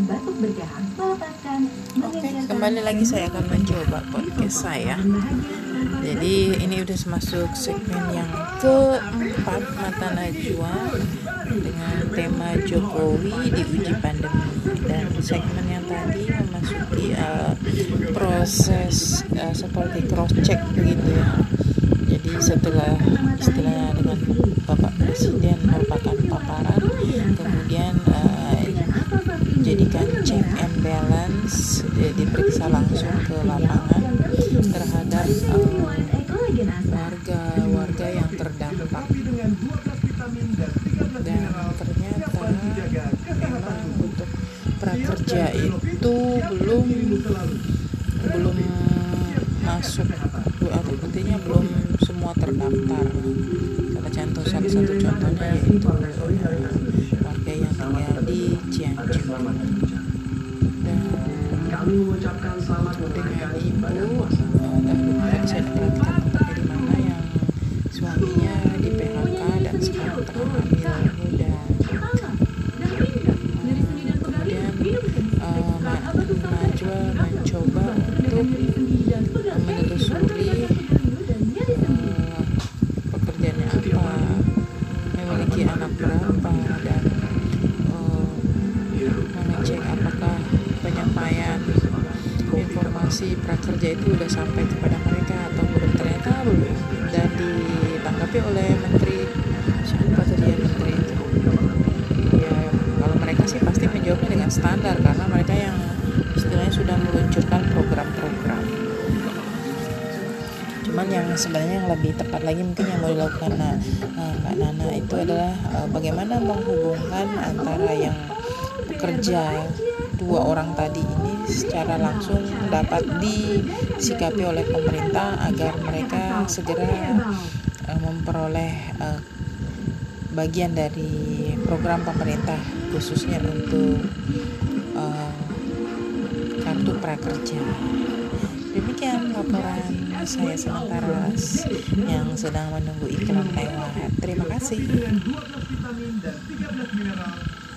yang batuk berdarah, melepaskan, Oke, kembali lagi saya akan mencoba podcast saya. Jadi ini udah masuk segmen yang keempat mata najwa dengan tema Jokowi di uji pandemi dan segmen yang tadi memasuki uh, proses uh, seperti cross check begitu ya. Jadi setelah istilahnya dengan Bapak Presiden merupakan paparan, kemudian uh, jadikan check and eh, diperiksa langsung ke lapangan terhadap warga-warga uh, yang terdampak. Dan ternyata memang untuk prakerja itu belum belum masuk atau artinya belum semua terdaftar. Salah contoh salah satu contohnya yaitu warga yang tinggal di Cianjur kami mengucapkan selamat tempatnya di mana yang suaminya di PHK dan sekarang tengah hamil muda. Kemudian uh, Najwa mencoba untuk informasi prakerja itu sudah sampai kepada mereka atau belum ternyata belum dan ditanggapi oleh menteri. Siapa tadi ya menteri? Itu ya kalau mereka sih pasti menjawabnya dengan standar karena mereka yang istilahnya sudah meluncurkan program-program. Cuman yang sebenarnya yang lebih tepat lagi mungkin yang mau dilakukan nah, Mbak Nana itu adalah uh, bagaimana menghubungkan antara yang bekerja dua orang tadi ini secara langsung dapat disikapi oleh pemerintah agar mereka segera uh, memperoleh uh, bagian dari program pemerintah khususnya untuk uh, kartu prakerja. Demikian laporan saya sementara yang sedang menunggu iklan lewat. Terima kasih.